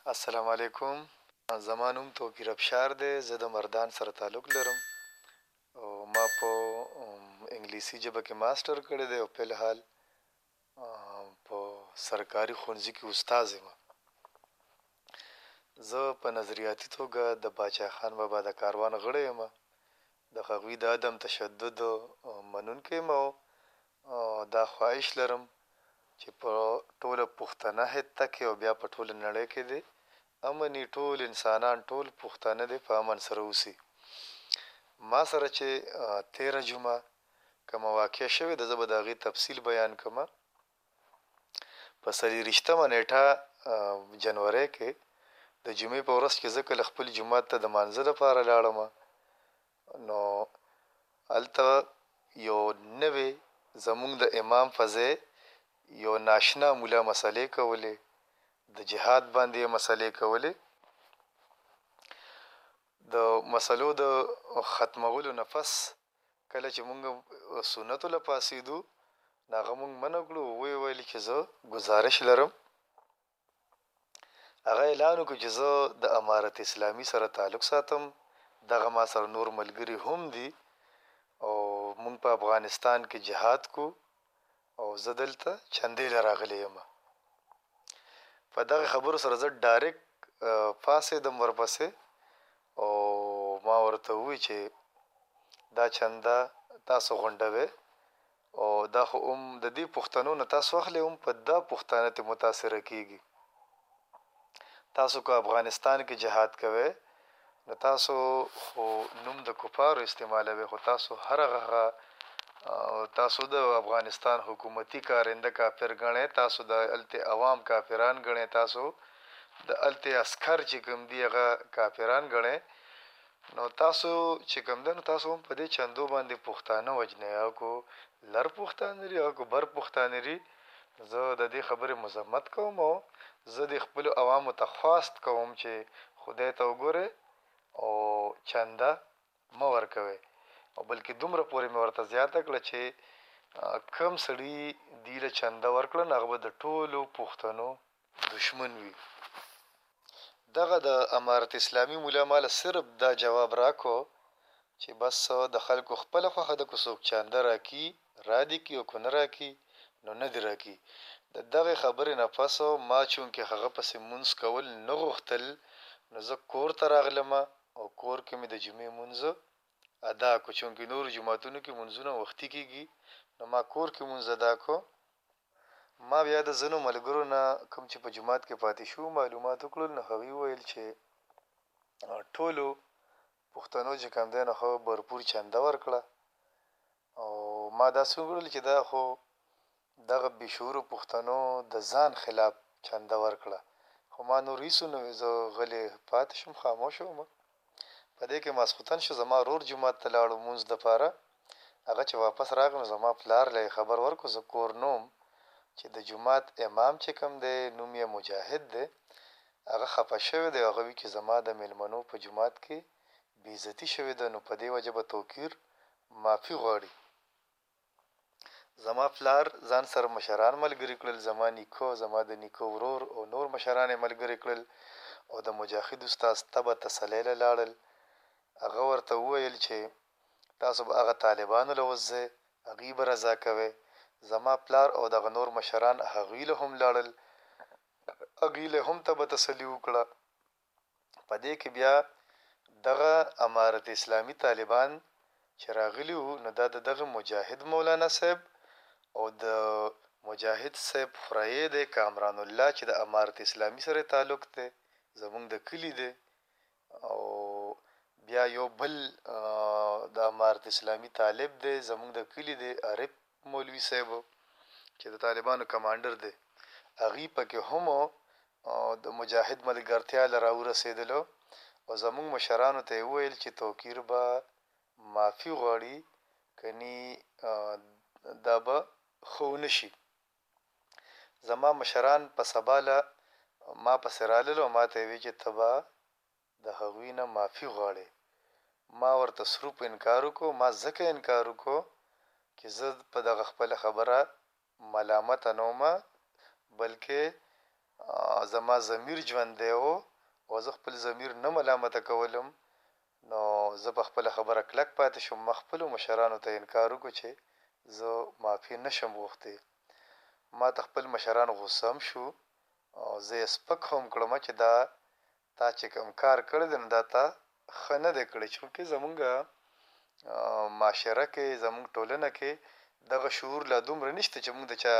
السلام علیکم زما نوم توپیر ابشار دی زه د مردان سره تعلق لرم او ما په انګلیسی ژبه کی ماسټر کړی دی او فلحال په سرکاری ښونځی کی استاد یم زه په نظریاتی توګه د باچا خان بابا د کاروان غړی یم د هغوی د عدم تشدد منونکی یم او او دا خواهش لرم چې په ټوله پښتنه حطه کې او بیا په ټوله نړۍ کې دې امن وي ټول انسانان ټول پښتانه دې په امن سره اوسي ما سره چې تیره جمعه کومه واقعه شوې ده زه به د هغې تفصیل بیان کوم په څلیریشتمه نیټه جنورۍ کې د جمعې په ورځ چې زه کله خپل جومات ته د مانځه لپاره لاړم نو هلته یو نوی زموږ د امام په ځای یو ناشنا ملا مسئلې کولې د جهاد باندې یې مسئلې کولې د مسئلو د ختمولو نه پس کله چې موږ سنتو له پاسېدو نو هغه موږ منع کړو ویې ویل چې زه ګزارش لرم هغه اعلان وکړ چې زه د امارت اسلامي سره تعلق ساتم، دغه ما سره نور ملګري هم دي او موږ په افغانستان کې جهاد کوو او زه دلته چندې له راغلی یم. په دغه خبرو سره زه ډاریک پاڅیدم ورپسې او ما ورته وویل چې دا چنده تاسو غونډوی او دا خو هم د دې پښتنو نه تاسو اخلې هم په دا پښتانه تې متاثره کېږي تاسو که افغانستان کې جهاد کوئ نو تاسو خو نوم د کفارو استعمالوي خو تاسو هر هغه تاسو د افغانستان حکومتي کارنده کافر ګڼئ تاسو د هلته عوام کافران ګڼئ تاسو د هلته عسکر چې کوم دي هغه کافران ګڼئ نو تاسو چی کوم ده نو تاسو هم په دی چندو باندی پښتانه وژنی هغه کو لر پښتانه ری هغه کو بر پښتانه ری زه د دی خبری مذمت کوم او زه دی خپلو عوامو ته خواست کوم چی خدای ته وګوری او چنده مه ورکوی او بلکی دومره پوری می ورته زیاته کړه چی کوم سړی دی له چنده ورکړه نو هغه به د ټولو پښتنو دشمن وي دغه د امارت اسلامي ملا ماله صرف دا جواب راکو چي بس د خلکو خپله خوښه ده که څوک چانده راکي رادي کي او که نه راکي نو نه دي راکي د دغه خبري نه پس ما چونکه هغه پسي مونځ کول نه غوښتل نو زه کور ته راغلم او کور کي مي د جمعې مونځ ادا کو چونکه نورو جوماتونو کي مونځونه وختي کيږي نو ما کور کي مونځ ادا کو. ما بیا د ځینو ملګرو نه کوم چې په جومات کې پاتې شوو معلومات وکړل نو هغوی وویل چې ټولو پښتنو چې کوم دی نو هغه برپور چنده ورکړه او ما داسې وګڼل چې دا خو دغه بې شعورو پښتنو د ځان خلاف چنده ورکړه خو ما نور هیڅ ونه ویل زه غلی پاتې شوم خاموشه وم. په دې کې ماسخوتن شو زما رور جومات ته لاړو مونځ د پاره هغه چې واپس راغی نو زما پلار له یې خبر ورکو زه کور نه وم چې د جومات امام چې کوم دی نوم یې مجاهد دی هغه خپه شوی دی او هغه وی چې زما د میلمنو په جومات کې بی عزتی شوی ده نو په دې وجه به توقیر معافی غواړي زما پلار ځان سره مشران ملګري کړل، زما نیکه، زما د نیکه ورور او نور مشران یې ملګري کړل او د مجاهد استاد تبه تسلی له لاړل. هغه ورته وویل چې تاسو به هغه طالبانو له وس ځئ، هغوی به رضا کوئ. زما پلار او دغه نور مشران هغوی له هم لاړل، هغوی له هم تبه تسلی وکړه. په دې کې بیا دغه امارت اسلامي طالبان چې راغلي وو نو دا د دغه مجاهد مولانا صاحب او د مجاهد صاحب خوريی دی کامران الله چې د امارت اسلامي سره یې تعلق دی زموږ د کلي دی او بیا یو بل د امارت اسلامي طالب دی زموږ د کلي دی عارف مولوي صاحب چې د طالبانو کمانډر دی هغوی پکې هم د مجاهد ملګرتیا له راورسېدلو او زموږ مشرانو ته یې وویل چې توقیر به معافي غواړي کني دا به ښه ونه شي. زما مشران په سبا له ما پسې رالل او ماته یې وویل چې ته به د هغوی نه معافي غواړې. ما ورته سروپ انکار وکړو، ما ځکه انکار وکړو چې زه په دغه خپله خبره ملامته نه وم بلکې زما ضمیر ژوندی و او زه خپل ضمیر نه ملامته کولم نو زه په خپله خبره کلک پاتې شوم، ما خپلو مشرانو ته انکار وکړو چې زه معافي نه شم غوښتی. ماته خپل مشران غوسه هم شو او زه یې سپک هم کړم چې دا تا چې کوم کار کړی دی نو دا تا ښه نه دی کړی چونکه زمونږ معاشره کې زمونږ ټولنه کې دغه شعور لا دومره نشته چې مونږ د چا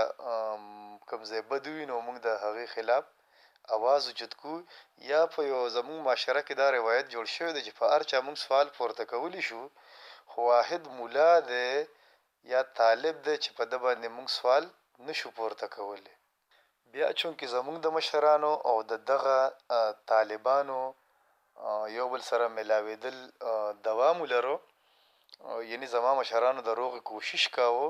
کوم ځای بد ووینو مونږ د هغې خلاف اواز اوچت کړو یا په یو زمونږ معاشره کې دا روایت جوړ شوی دی چې په هر چا مونږ سوال پورته کولی شو خو واحد ملا دی یا طالب دی چې په ده باندې مونږ سوال نشو پورته کولی. بیا چونکه زموږ د مشرانو او د دغه طالبانو یو بل سره ملاویدل دوام ولرو یعنی زما مشرانو د روغې کوشش کاوه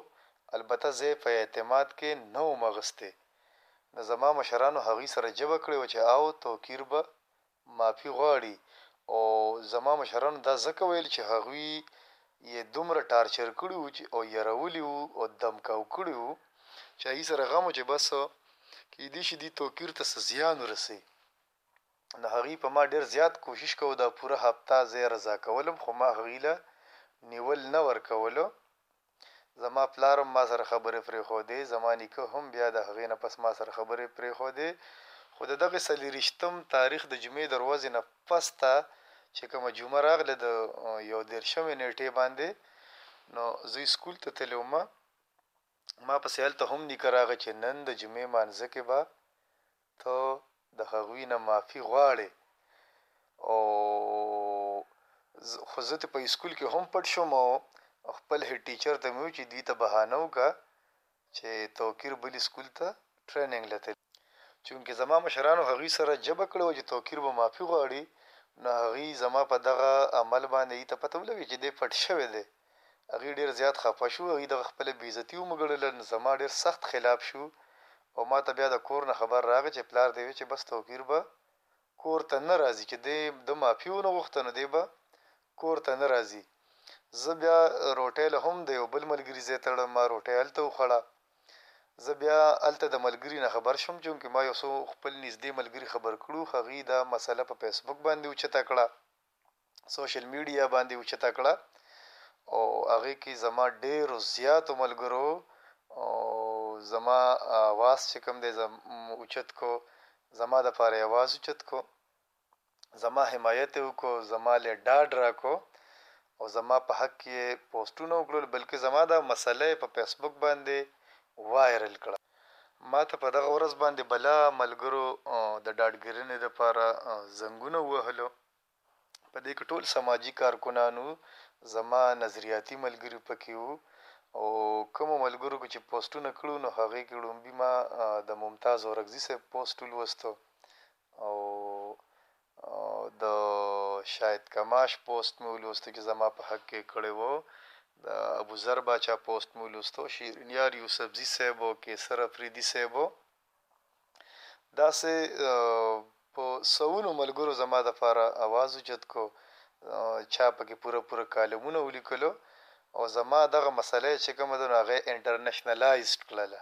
البته زه یې په اعتماد کې نه وم اغستی نو زما مشرانو هغوی سره جبه کړی وه چې او توکیر به معافي غواړي او زما مشرانو دا ځکه ویل چې هغوي یې دومره ټارچر کړي وو چې او یرولي وو او دمکاو کړي وو چې هغوي سره غم وو چې بس کیدی شي دي توپیر ته څه زیان ورسوي نو هغوي په ما ډیر زیات کوشش کاوه دا پوره هفته زه یې رضا کولم خو ما هغوي له نیول نه ورکولو. زما پلار هم ما سره خبرې پرېښودې، زما نیکه هم بیا د هغې نه پس ما سره خبرې پرېښودې، خو د دغه څلیریشتم تاریخ د جمعې د روځې نه پس ته چې کومه جمعه راغله د یو دیرشمې نیټې باندې نو زوی سکول ته تللی ومه ما پسې هلته هم نیکه راغی چې نن د جمعې مانځه کې به ته د هغوی نه معافي غواړې او خو زه ته په اسکول کې هم پټ شوم او خپل هيډ ټيچر ته مې وويل چې دوی ته بهانه وکړه چې توقير بل اسکول ته ټريننګ له تللې ده چونکه زما مشرانو هغوی سره جبه کړې وه چې توقير به معافي غواړي نو هغوی زما په دغه عمل باندې هغوی ته پته ولګي چې دی پټ شوی دی. هغوی ډېر زیات خفه شو، هغوی دغه خپله بې عزتي ومګڼله، نو زما ډېر سخت خلاف شو او ما ته بیا د کور نه خبر راغی چې پلار دی وی چې بس توپیر به کور ته نه راځي، چې دی ده معافي ونه غوښته نو دی به کور ته نه راځي، زه بیا روټۍ له هم د یو بل ملګري ځای ته ړم، ما روټۍ هلته وخوړه، زه بیا هلته د ملګري نه خبر شوم، چونکې ما یو څو خپل نږدې ملګري خبر کړو، هغوی دا مسله په فیسبوک باندې اوچته کړه. سوشل ميډيا باندې اوچته کړه او هغه کې زما ډېرو زياتو ملګرو او زما اواز چې کوم دی زم اوچت کو زما د پاره اواز اوچت کو زما حمایت وکړو زما له ډاډ راکو او زما په حق کې پوسټونه وکړل بلکې زما دا مسله په فیسبوک باندې وایرل کړه ماته په دغه ورځ باندې بلا ملګرو د ډاډګرنې لپاره زنګونه ووهلو، په دې کې ټول سماجي کارکنان وو، زما نظریاتي ملګري په کې وو او کومو ملګرو کې چې پوسټونه کړي وو نو هغې کې ړومبي ما د ممتاز اورکزي صاحب پوسټ ولوستو او د شاهد کماش پوسټ مو ولوستو چې زما په حق کې کړی وو د ابو زر باچا پوسټ مو ولوستو شیرین یار یوسفزی صاحب او قیصر افریدی صاحب داسې په سوونو ملګرو زما د پاره اواز اوچت کو چا پکې پوره پوره کالمونه ولیکلو او زما دغه مسله چې کومه ده نو هغه انټرنشنلایزډ کړله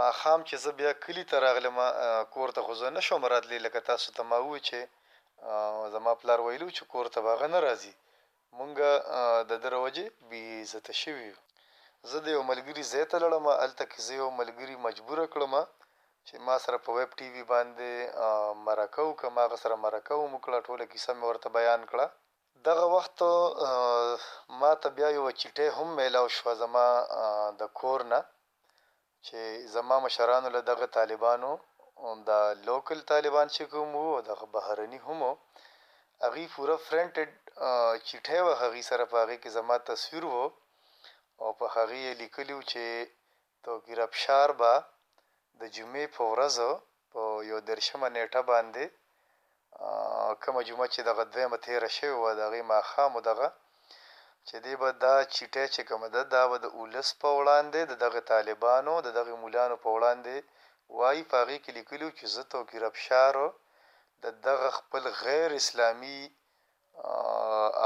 ماښام چې زه بیا کلي ته راغلم، کور ته خو زه نه شوم راتلی، لکه تاسو ته ما وویل چې زما پلار ویلي وو چې کور ته به هغه نه راځي، مونږ د ده له وجې بې عزته شوي یو. زه د یوه ملګري ځای ته لاړم، هلته کې زه یو ملګري مجبور کړم چې ما سره په ویب ټي وي باندې مرکه وکړي، ما هغه سره مرکه هم وکړه، ټوله کیسه مې ورته بیان کړه. دغه وخت ماته بیا یوه چټۍ هم میلاو شوه زما د کور نه، چی زما مشرانو له دغه طالبانو دا لوکل طالبان چی کوم وو او دغه بهرنی هم وو هغوی پوره فرنټډ چیټی وه هغوی سره په هغی کی زما تصویر وو او په هغی یی لیکلی وو چی توکیرابشار به د جمعی په ورځ په یو دېرشمه نېټه باندې کومه جمعه چې دغه دویمه تېره شوې وه د هغې ماښام و دغه چې دې به دا چیټۍ چې کومه ده دا به د اولس په وړاندې د دغه طالبانو د دغه مولانو په وړاندې وایي په هغې کې لیکلي و چې زه توقیرافشار د دغه خپل غیر اسلامي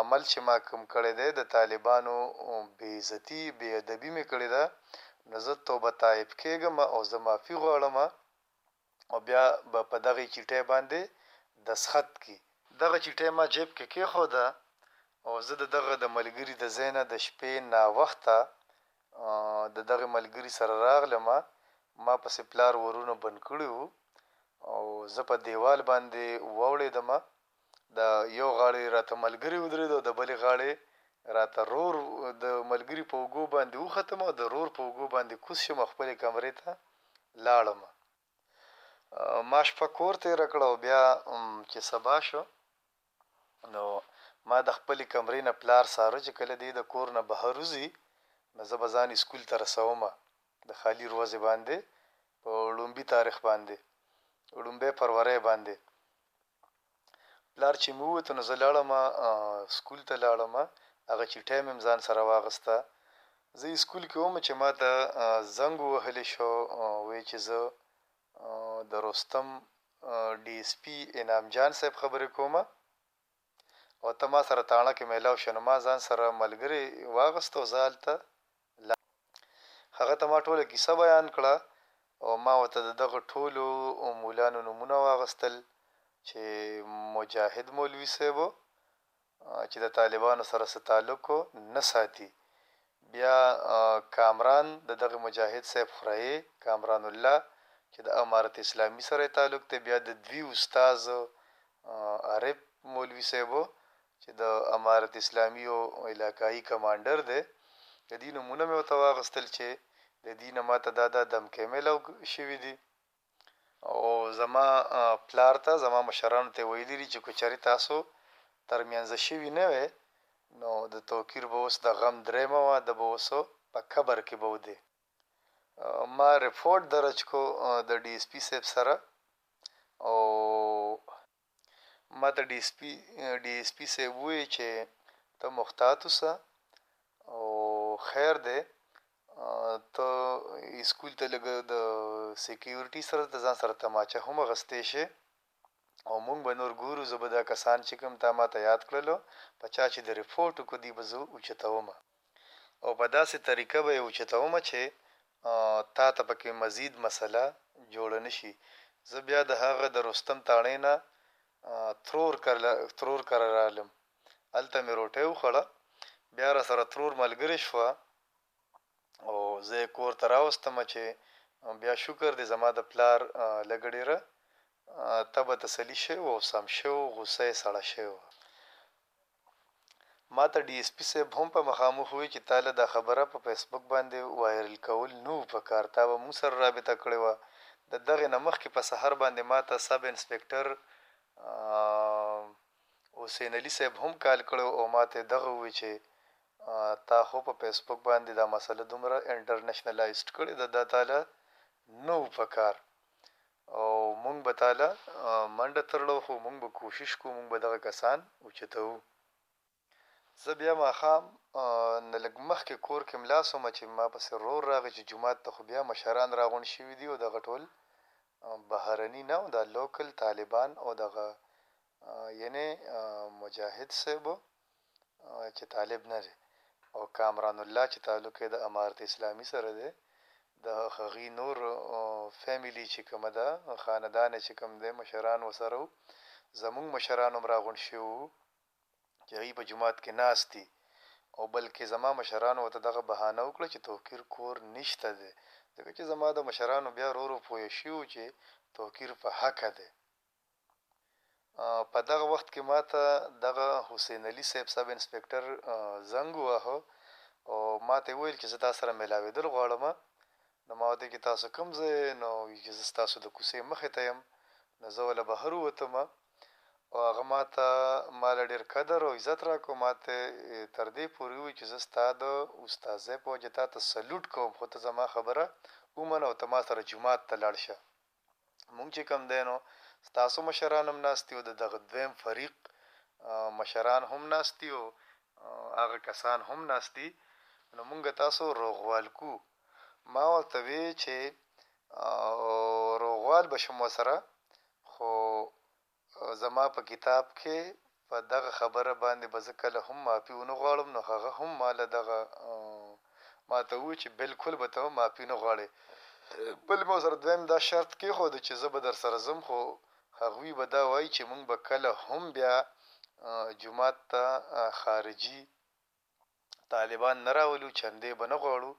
عمل چې ما کوم کړی دی د طالبانو بې عزتي بې ادبي مې کړې ده نو زه توبه تائب کېږم او زه معافي غواړم او بیا به په دغې چیټۍ باندې دستخط کړي. دغه چیټۍ ما جیب کې کېښوده او زه د دغه د ملګري د ځای نه د شپې ناوخته د دغه ملګري سره راغلم ما پسې پلار ورونه بند کړي وو او زه په دیوال باندې ووړېدم د یو غاړې راته ملګری ودرېد او د بلې غاړې راته رور، د ملګري په اوږو باندې وختم او د رور په اوږو باندې کوز شوم او خپلې کمرې ته لاړم. ما شپه کور تېره کړه او بیا چې سبا شو نو ما د خپلې کمرې نه پلار څاره چې کله دی د کور نه بهر وځي نو زه به ځان اسکول ته رسوم، د خالي روځې باندې په ړومبي تارېخ باندې، ړومبۍ فرورۍ باندې. پلار چې مو ووت نو زه لاړم سکول ته لاړم هغه چټۍ مې هم ځان سره واغسته زه یې سکول کې وم چې ما ته زنګ ووهل شو وې چې زه د رستم ډي اس پي انعام جان صاحب خبرې کوم او ته ما سره تاڼه کې میلاو شه نو ما ځان سره ملګری واغسته او زه هلته الله. هغه ته ما ټوله کیسه بیان کړه او ما ورته د دغه ټولو مولانو نومونه واغستل چې مجاهد مولوي صیب و چې د طالبانو سره څه تعلق نه ساتي بیا کامران د دغه مجاهد صیب خورهیې کامران الله چې د امارت اسلامي سره یې تعلق دی بیا د دوی استاذ عارف مولوي صیب و چې د امارت اسلامي یو علاقايي کمانډر دی، د دې نومونه مې ورته واخیستل چې د دې نه ماته دا دا دمکۍ میلاو شوي دي او زما پلار ته زما مشرانو ته ویلي دي چې که چېرې تاسو ترمینځه شوي نه وی نو د توقیر به اوس د غم دریمه واده به اوس په قبر کې به ودې. ما رپورټ درج کړو د ډي ایس پي صاحب سره او. ماته ډي ايس پي صيب وويل چې ته مختاط اوسه او خير دی ته اسکول ته لږ د سيکيورټي سره د ځان سره تماچه هم غستې شي او مونږ به نور ګورو زه به دا کسان چې کوم تا ماته ياد کړلو په چا چې د رپورټ وکړو دی به زه اوچتوم. او په داسې طریقه به یې اوچتومه چې تا ته پکې مزید مسله جوړه نه شي. زه بیا د هغه د رستم تاڼې نه ترور ترور کره رالم. هلته مې روټۍ وخوړه. بیا راسره ترور ملګرې شوه او زه یې کور ته راوستم چې بیا شکر دی زما د پلار لږډېره طبع تسلي شوې وه او سم شوی و، غوسه یې سړه شوې وه. ماته ډي ايس پي صاحب هم په مخامخ وويل چې تا له دا خبره په فيسبوک باندې وايرل کول نه وو په کار تا به موږ سره رابطه کړې وه د دغې نه مخکې په سحر باندې ماته سب انسپکټر حسين علي صاحب هم کال کړی وو او ماته يې دغه وويل چې تا خو په فيسبوک باندې دا مسله دومره انټرنشنلايزډ کړې ده دا تا له نه وو په کار او مونږ به تا له منډه ترړو خو مونږ به کوشش کوو مونږ به دغه کسان اوچتوو زه بیا ماښام نه لږ مخکې کور کې ملا سوم چې ما پسې رور راغی چې جومات ته خو بیا مشران راغونډ شوي دي او دغه ټول بهرني نه او دا لوکل طالبان او دغه یعنې مجاهد صیب چې طالب نه دی او کامران الله چې تعلق یې د امارت اسلامي سره دی د هغوی نور فیملي چې کومه ده خاندان یې چې کوم دی مشران ورسره وو زموږ مشران هم راغونډ شوي وو چې هغوی په جومات کې ناست دي او بلکې زما مشرانو ورته دغه بهانه وکړه چې توقیر کور نشته دی ځکه چې زما د مشرانو بیا ورو ورو پوه شوي وو چې توقیر په حقه دی په دغه وخت کې ماته دغه حسین علي صاحب سب انسپکټر زنګ وواهه او ماته یې وویل چې زه تاسو سره ملاوېدل غواړم. نو ما ورته چې تاسو کوم ځای یې؟ نو ویل چې زه ستاسو د کوڅې مخې ته یم. نو زه له بهر ووتم او هغه ماته ما له ډېر قدر او عزت راکړ، ماته یې تر دې پورې وویل چې زه ستا د استادۍ په وجه تاته سلوټ کوم، خو ته زما خبره ومنه او ته ما سره جومات ته لاړ شه. مونږ چې کوم دی نو ستاسو مشران هم ناست دي او د دغه دویم فریق مشران هم ناست دي او هغه کسان هم ناست دي نو مونږ تاسو روغوال کو ما ورته وی چې روغوال به شم سره خو او زما په کتاب کښې په دغه خبره باندې به زه کله هم معافي ونه غواړم نو هغه هم ما له دغه ما ته ووې چې بلکل به ته معافي نه غواړې بل مې ورسره دویم دا شرط کېښود چې زه به درسره ځم خو هغوي به دا وايي چې مونږ به کله هم بیا جومات ته خارجي طالبان نه راولو، چندې به نه غواړو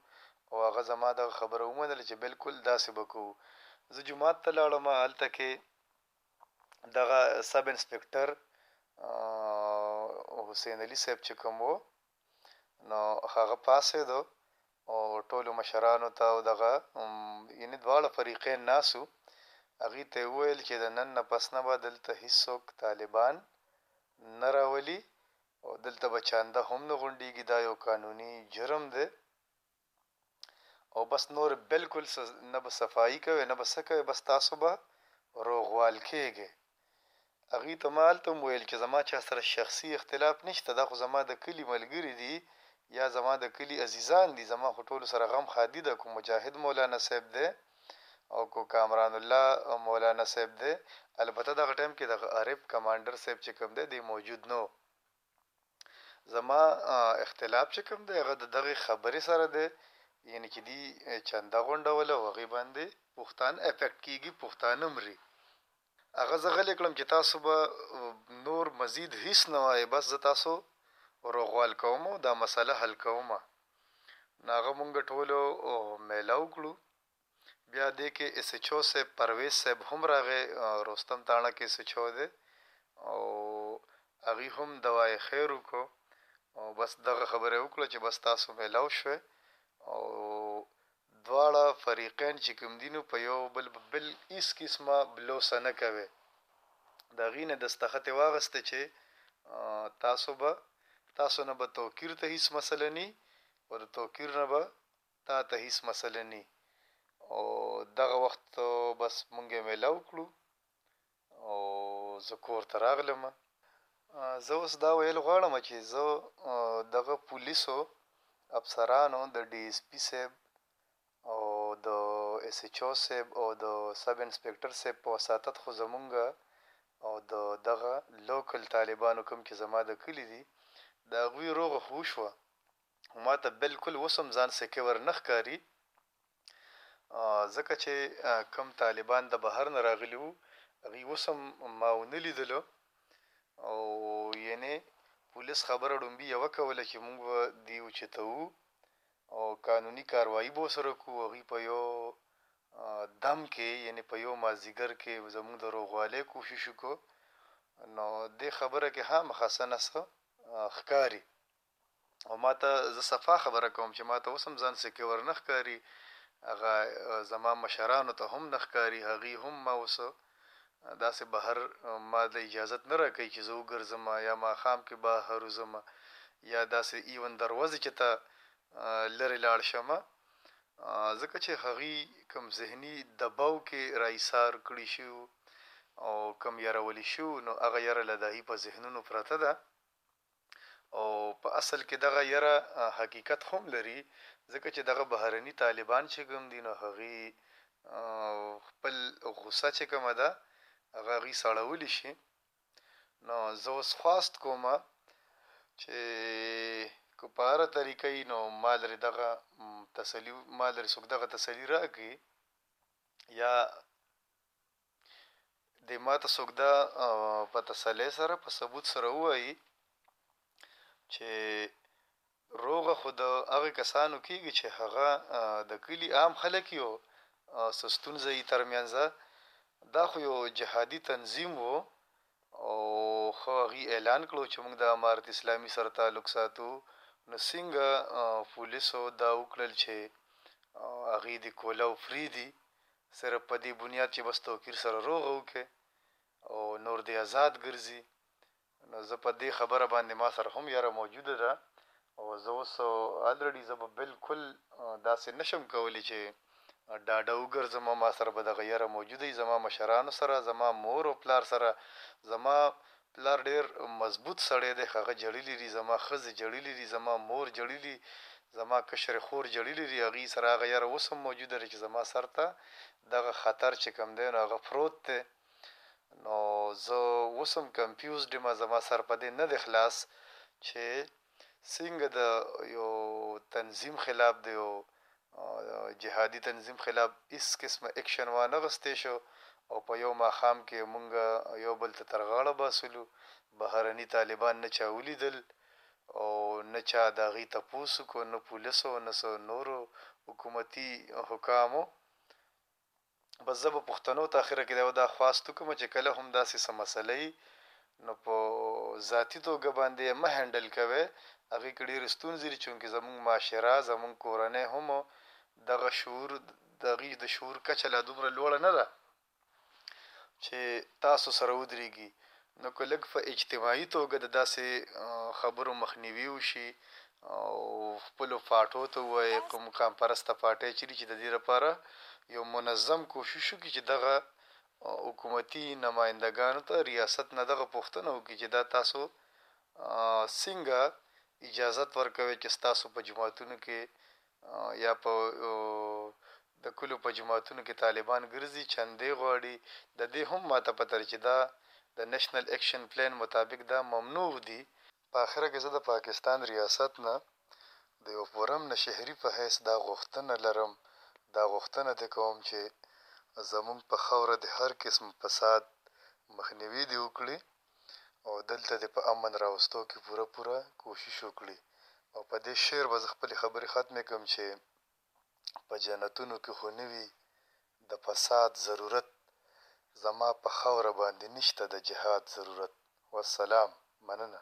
او هغه زما دغه خبره ومنله چې بلکل داسې به کوو. زه جومات ته لاړم، هلته کې دغه سب انسپکټر حسین علي صاحب چې کوم و، نو هغه پاڅېدو او ټولو مشرانو ته او دغه یعنې دواړه فریقین ناست وو، هغوی ته یې وویل چې د نن نه پس نه به دلته هېڅوک طالبان نه راولي او دلته به چانده هم نه غونډیږي دا یو قانوني جرم دی او بس نور بلکل څه نه به صفايي کوي نه به څه کوي بس تاسو به روغوال کیږئ هغوی ته ما هلته هم ویل چې زما چا سره شخصي اختلاف نشته دا خو زما د کلي ملګري دي یا زما د کلي عزیزان دي زما خو ټولو سره غم ښادي ده کوم مجاهد مولانا صاحب دی او که کامران الله مولانا صاحب دی البته دغه ټایم کې دغه عارف کمانډر صاحب چې کوم دی دی موجود نه وو زما اختلاف چې کوم دی هغه د دغه خبرې سره دی یعنی چې دی چنده غونډوله او هغې باندې پښتانه افیکټ کیږي پښتانه مري هغه زه غلی کړم چې تاسو به نور مزید هیڅ نه وایئ بس زه تاسو روغوال کوم او دا مسئله حل کوم نو هغه مونږ ټولو میلاو کړو بیا دې کې ایس ایچ او صاحب پرویز صاحب هم راغی روستم تاڼه کې ایس ایچ او دی او هغوی هم دوای خیر وکړو او بس دغه خبره یې وکړه چې بس تاسو میلاو شوئ او دواړه فريقين چي کوم دي نو په يو بل به بل هيڅ قسمه بلوسه نه کوي د هغي نه دستخط يې واغسته چي تاسو به تاسو نه به توقير ته هيڅ مسله ني او د توقير نه به تا ته هيڅ مسله ني او دغه وخت بس مونږ ميلاو کړو او زه کور ته راغلم زه اوس دا ویل غواړم چی زه دغه پولیسو افسرانو د ډی ایس پی صیب او د ایس ایچ او صیب او د سب انسپکټر صیب په وساطت خو زمونږ او د دغه لوکل طالبانو کوم چی زما د کلی دی د هغوی روغه خو وشوه خو ماته بلکل اوس هم ځان سیکیور نه ښکاری ځکه چې کوم طالبان د بهر نه راغلي وو هغوی اوس هم ما ونه لیدلو او یعنې پولیس خبره ړومبي یوه کوله چې موږ به دی اوچتوو او قانوني کاروایی به ورسره کوو هغوی په یو دم کې یعنې په یو مازدیګر کې زموږ د روغوالۍ کوشش وکړو نو دې خبره کې خامخا څه نه څه ښکاري او ماته زه صفا خبره کوم چې ماته اوس هم ځان سیکیور نه ښکاري هغه زما مشرانو ته هم نه ښکاري هغوی هم ما اوس داسې بهر ما د اجازت نه راکوي چې زه وګرځم یا ماښام کې بهر وځم یا داسې ایون دروازې چې ته لرې لاړ شم ځکه چې هغوی کوم ذهني دباو کې رایسار کړي شو او کوم یرولي شو نو هغه یره له دهی په ذهنونو پرته ده. او په اصل کې دغه يره حقيقت هم لري ځکه چې دغه بهرني طالبان چې کوم دي نو هغوي خپل غوسه چې کومه ده هغه هغوي سړولي شي نو زه اوس خواست کوم چې که په هره طریقه یې نو ما لرې دغه تسلي ما لرې څوک دغه تسلي راکړي یا دې ماته څوک دا په تسلۍ سره په ثبوت سره ووايي چې روغه خو د هغه کسانو کېږي چې هغه د کلي عام خلک یو څه ستونزه یې ترمنځه دا خو یو جهادي تنظیم وو او خو هغوی اعلان کړو چې موږ د امارت اسلامي سره تعلق ساتو نو څنګه پولیسو دا وکړل چې هغوی دې کولاو پرېږدي صرف په دې بنیاد چې بس توقیر سره روغه وکړي او نور دې ازاد ګرځي نو زه په دې خبره باندې ما سره هم یره موجوده ده او زه اوس الرډي زه به بلکل داسې نه شم کولی چې ډاډه وګرځم ما سره به دغه یره موجوده وي زما مشرانو سره زما مور او پلار سره زما پلار ډیر مضبوط سړی دی هغه جړیلی ری زما خزی جړیلی ری زما مور جړیلی زما کشری خور جړیلی ری هغی سره هغه یاره اوس هم موجوده دی چی زما سر ته دغه خطر چی کوم دی نو هغه فروت دی نو زه اوس هم کنفیوزډ یم زما سر پدی نه دی خلاص چی سنګه د یو تنظیم خلاف د یو جهادی تنظیم خلاف هیڅ قسمه اکشن وانه غستی شو او په یو ماښام کی مونږ یو بل ته تر غاړه باسلو بهرنی طالبان نه چا ولیدل او نه چا د هغی تپوس وکړو نه پولیسو نه څه نورو حکومتی حکامو بس زه به پښتنو ته اخره کې یو دا خواست وکړم چې کله هم داسې څه مسله وي نو په ذاتي توګه باندې یې مه هنډل کوئ، هغې کې ډېرې ستونزې دي چونکې زموږ معاشره، زموږ کورنۍ هم دغه شعور د هغوی د شعور کچه لا دومره لوړه نه ده چې تاسو سره ودرېږي نو که لږ په اجتماعي توګه د داسې خبرو مخنیوي وشي او خپلو پاټو ته ووایې کوم قام پرسته پاټۍ چېرې چې ددې لپاره یو منظم کوشش وکړي چې دغه حکومتي نماینده ګانو ته ریاست نه دغه پوښتنه وکړي چې دا تاسو څنګه اجازت ورکوئ چې ستاسو په جوماتونو کې یا په د کلیو په جوماتونو کې طالبان ګرځي، چندې غواړي، د دې هم ماته پته ده چې دا د نېشنل اېکشن پلان مطابق دا ممنوع دي. په اخره کې زه د پاکستان ریاست نه د یو پرامن شهري په حیث دا غوښتنه لرم، دا غوښتنه دې کوم چې زموږ په خاوره د هر قسم فساد مخنیوی دې وکړي. او دلته دې په امن راوستو کې پوره پوره کوشش وکړي او په دې شعر به زه خپلې خبرې ختمې کړم چې په جنتونو کې خو نه وي د فساد ضرورت زما په خاوره باندې نشته د جهاد ضرورت والسلام مننه.